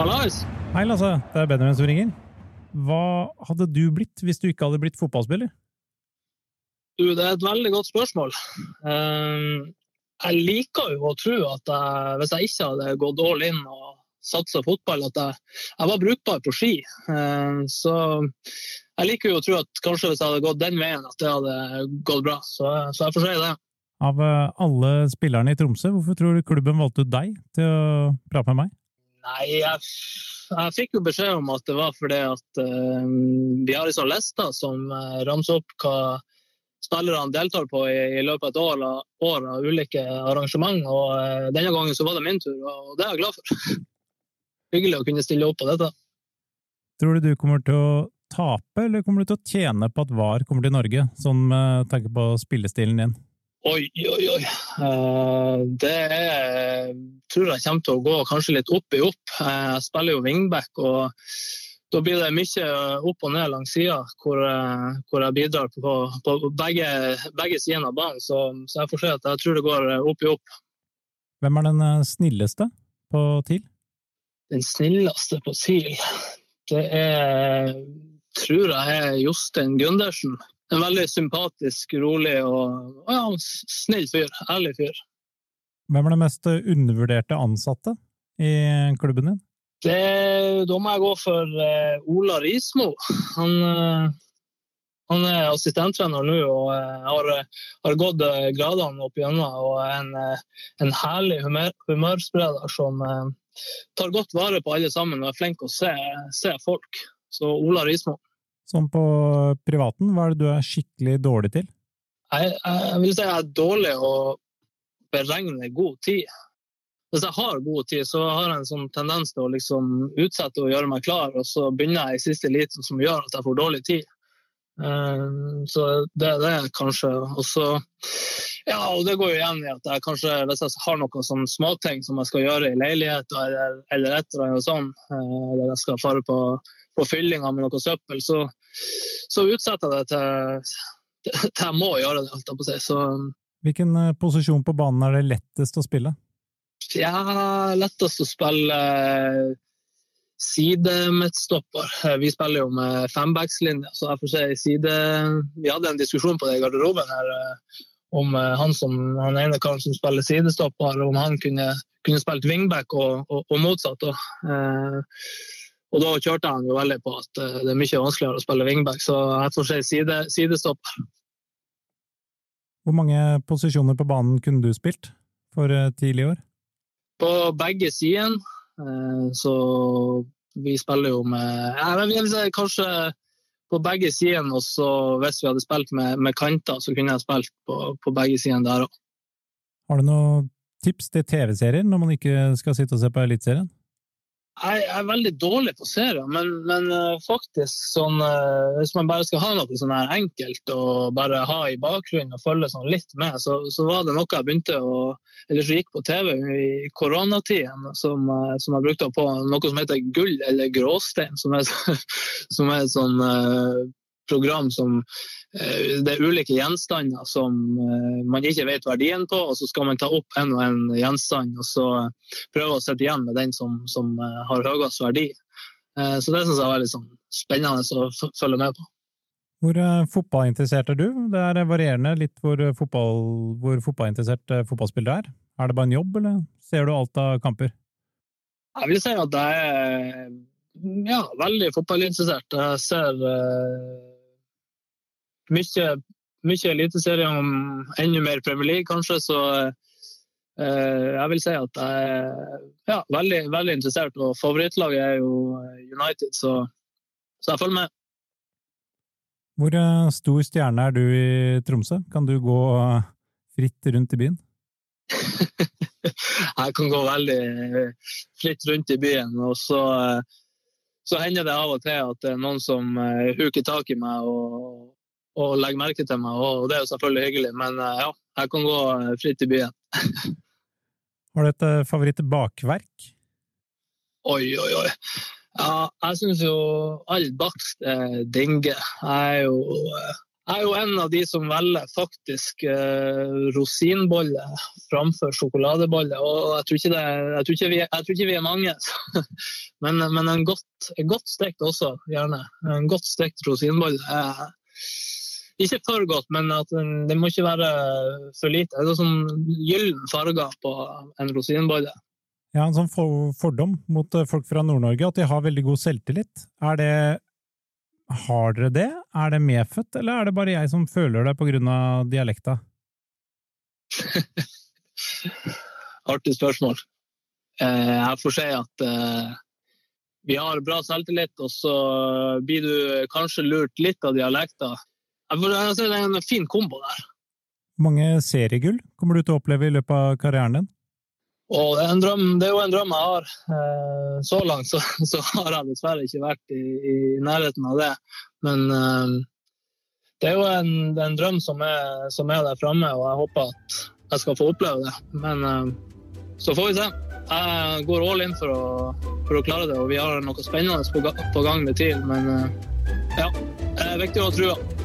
Hallais! Hei, Lasse. Det er Benjamin som ringer. Hva hadde du blitt hvis du ikke hadde blitt fotballspiller? Du, det er et veldig godt spørsmål. Uh, jeg liker jo å tro at jeg, hvis jeg ikke hadde gått all in og satsa fotball, at jeg, jeg, var brukbar på ski. Uh, så jeg liker jo å tro at kanskje hvis jeg hadde gått den veien, at det hadde gått bra. Så, så jeg får si det. Av eh, alle spillerne i Tromsø, hvorfor tror du klubben valgte ut deg til å prate med meg? Nei, jeg, jeg fikk jo beskjed om at det var fordi at uh, vi har en sånn liste som uh, ramser opp hva spillerne deltar på i, i løpet av et år, år, av ulike arrangement. Og uh, denne gangen så var det min tur, og det er jeg glad for. Hyggelig å kunne stille opp på dette. Tror du du kommer til å tape, eller kommer du til å tjene på at VAR kommer til Norge, sånn med tanke på spillestilen din? Oi, oi, oi. Uh, det er, tror jeg kommer til å gå kanskje litt opp i opp. Uh, jeg spiller jo wingback, og da blir det mye opp og ned langs sida, hvor, hvor, jeg bidrar på, på begge, begge sidene av banen. Så, så, jeg får se at jeg tror det går opp i opp. Hvem er den snilleste på TIL? Den snilleste på TIL? Det er, tror jeg er Jostein Gundersen en veldig sympatisk, rolig og ja, snill fyr. Ærlig fyr. Hvem er den mest undervurderte ansatte i klubben din? Det, da må jeg gå for uh, Ola Rismo. Han, uh, han er assistenttrener nå og uh, har, har, gått gradene opp gjennom. Og er en, en herlig humør, humørspreder som tar godt vare på alle sammen og er flink å se, se folk. Så Ola Rismo. Sånn på privaten, hva er det du er skikkelig dårlig til? Jeg, jeg vil si jeg er dårlig å beregne god tid. Hvis jeg har god tid, så har jeg en sånn tendens til å liksom utsette og gjøre meg klar, og så begynner jeg i siste liten som gjør at jeg får dårlig tid. Um, så det, det er kanskje Og Ja, og det går jo igjen i at jeg kanskje, hvis jeg har noen sånne småting som jeg skal gjøre i leilighet eller, eller et eller annet sånt, uh, eller jeg skal fare på på fyllinga med noe søppel, så, så utsetter jeg det til, til jeg må gjøre det. på seg. Så, Hvilken eh, posisjon på banen er det lettest å spille? Ja, lettest å spille eh, sidemidtstopper. Eh, vi spiller jo med fembackslinje, så jeg får si side Vi hadde en diskusjon på det i garderoben her om han, som, han ene karen som spiller sidestopper, om han kunne, kunne spilt wingback og, og, og motsatt. Og, eh, og da kjørte han jo veldig på at eh, det er mye vanskeligere å spille wingback, så jeg får si side, sidestopper. Hvor mange posisjoner på banen kunne du spilt for eh, tidlig i år? På begge sider. Eh, så vi spiller jo med Jeg vil si kanskje på begge sidene, og så hvis vi hadde spilt med, med kanter, så kunne jeg spilt på, på begge sidene der òg. Har du noen tips til TV-serier når man ikke skal sitte og se på Eliteserien? Jeg er veldig dårlig på serier, men, men uh, faktisk sånn uh, Hvis man bare skal ha noe sånn her enkelt og bare ha i bakgrunnen og følge sånn litt med, så, så, var det noe jeg begynte å Eller som gikk på TV i koronatiden, som, uh, som jeg brukte på noe som heter Gull eller gråstein, som er, som er sånn program som Eh, det er ulike gjenstander som eh, man ikke vet verdien på, og så skal man ta opp en og en gjenstand og så prøve å sitte igjen med den som, som eh, har høyest verdi. Så det syns jeg er veldig sånn spennende å følge med på. Hvor fotballinteressert er du? Det er varierende litt hvor, fotball, hvor fotballinteressert fotballspiller er. Er det bare en jobb, eller ser du alt av kamper? Jeg vil si at jeg er ja, veldig fotballinteressert. Jeg ser mye, mye eliteserie om enda mer Premier League, kanskje. Så eh, jeg vil si at jeg er ja, veldig, veldig interessert. Og favorittlaget er jo United, så, så jeg følger med. Hvor eh, stor stjerne er du i Tromsø? Kan du gå fritt rundt i byen? jeg kan gå veldig fritt rundt i byen. og så, så hender det av og til at det er noen som huker tak i meg og, og legger merke til meg, og det er jo selvfølgelig hyggelig. Men eh, ja, jeg kan gå eh, fritt i byen. Har du et favorittbakverk? favoritt-bakverk? Oi, oi, oi. Ja, jeg syns jo all bakst er dinge. Jeg er jo Jeg er jo en av de som velger faktisk eh, rosinbolle framfor sjokoladebolle. Og jeg tror ikke, det, jeg tror ikke, vi, jeg tror ikke vi, er mange. men, men en, godt, en godt stekt også, gjerne. En godt stekt rosinbolle. er ikke for godt, men at det må ikke være for lite. Det er sånn gyllen farger på en rosinbolle. Ja, en sånn fordom mot eh, folk fra Nord-Norge, at de har veldig god selvtillit. Er det Har dere det? Er det medfødt, eller er det bare jeg som føler det av dialekta? Artig spørsmål. Eh, jeg får si at eh, vi har bra selvtillit, og så blir du kanskje lurt litt av dialekta. Jeg Det er en fin kombo der. mange seriegull kommer du til å oppleve i løpet av karrieren din? Og det, er drøm, det er jo en drøm jeg har. Eh, så langt så, så har jeg dessverre ikke vært i, i nærheten av det. Men eh, det er jo en, er en drøm som er, som er, der framme, og jeg håper at jeg skal få oppleve det. Men eh, så får vi se. Jeg går all in for å, for å klare det, og vi har noe spennende på, på gang med TIL. Men ja, det er viktig å ha trua.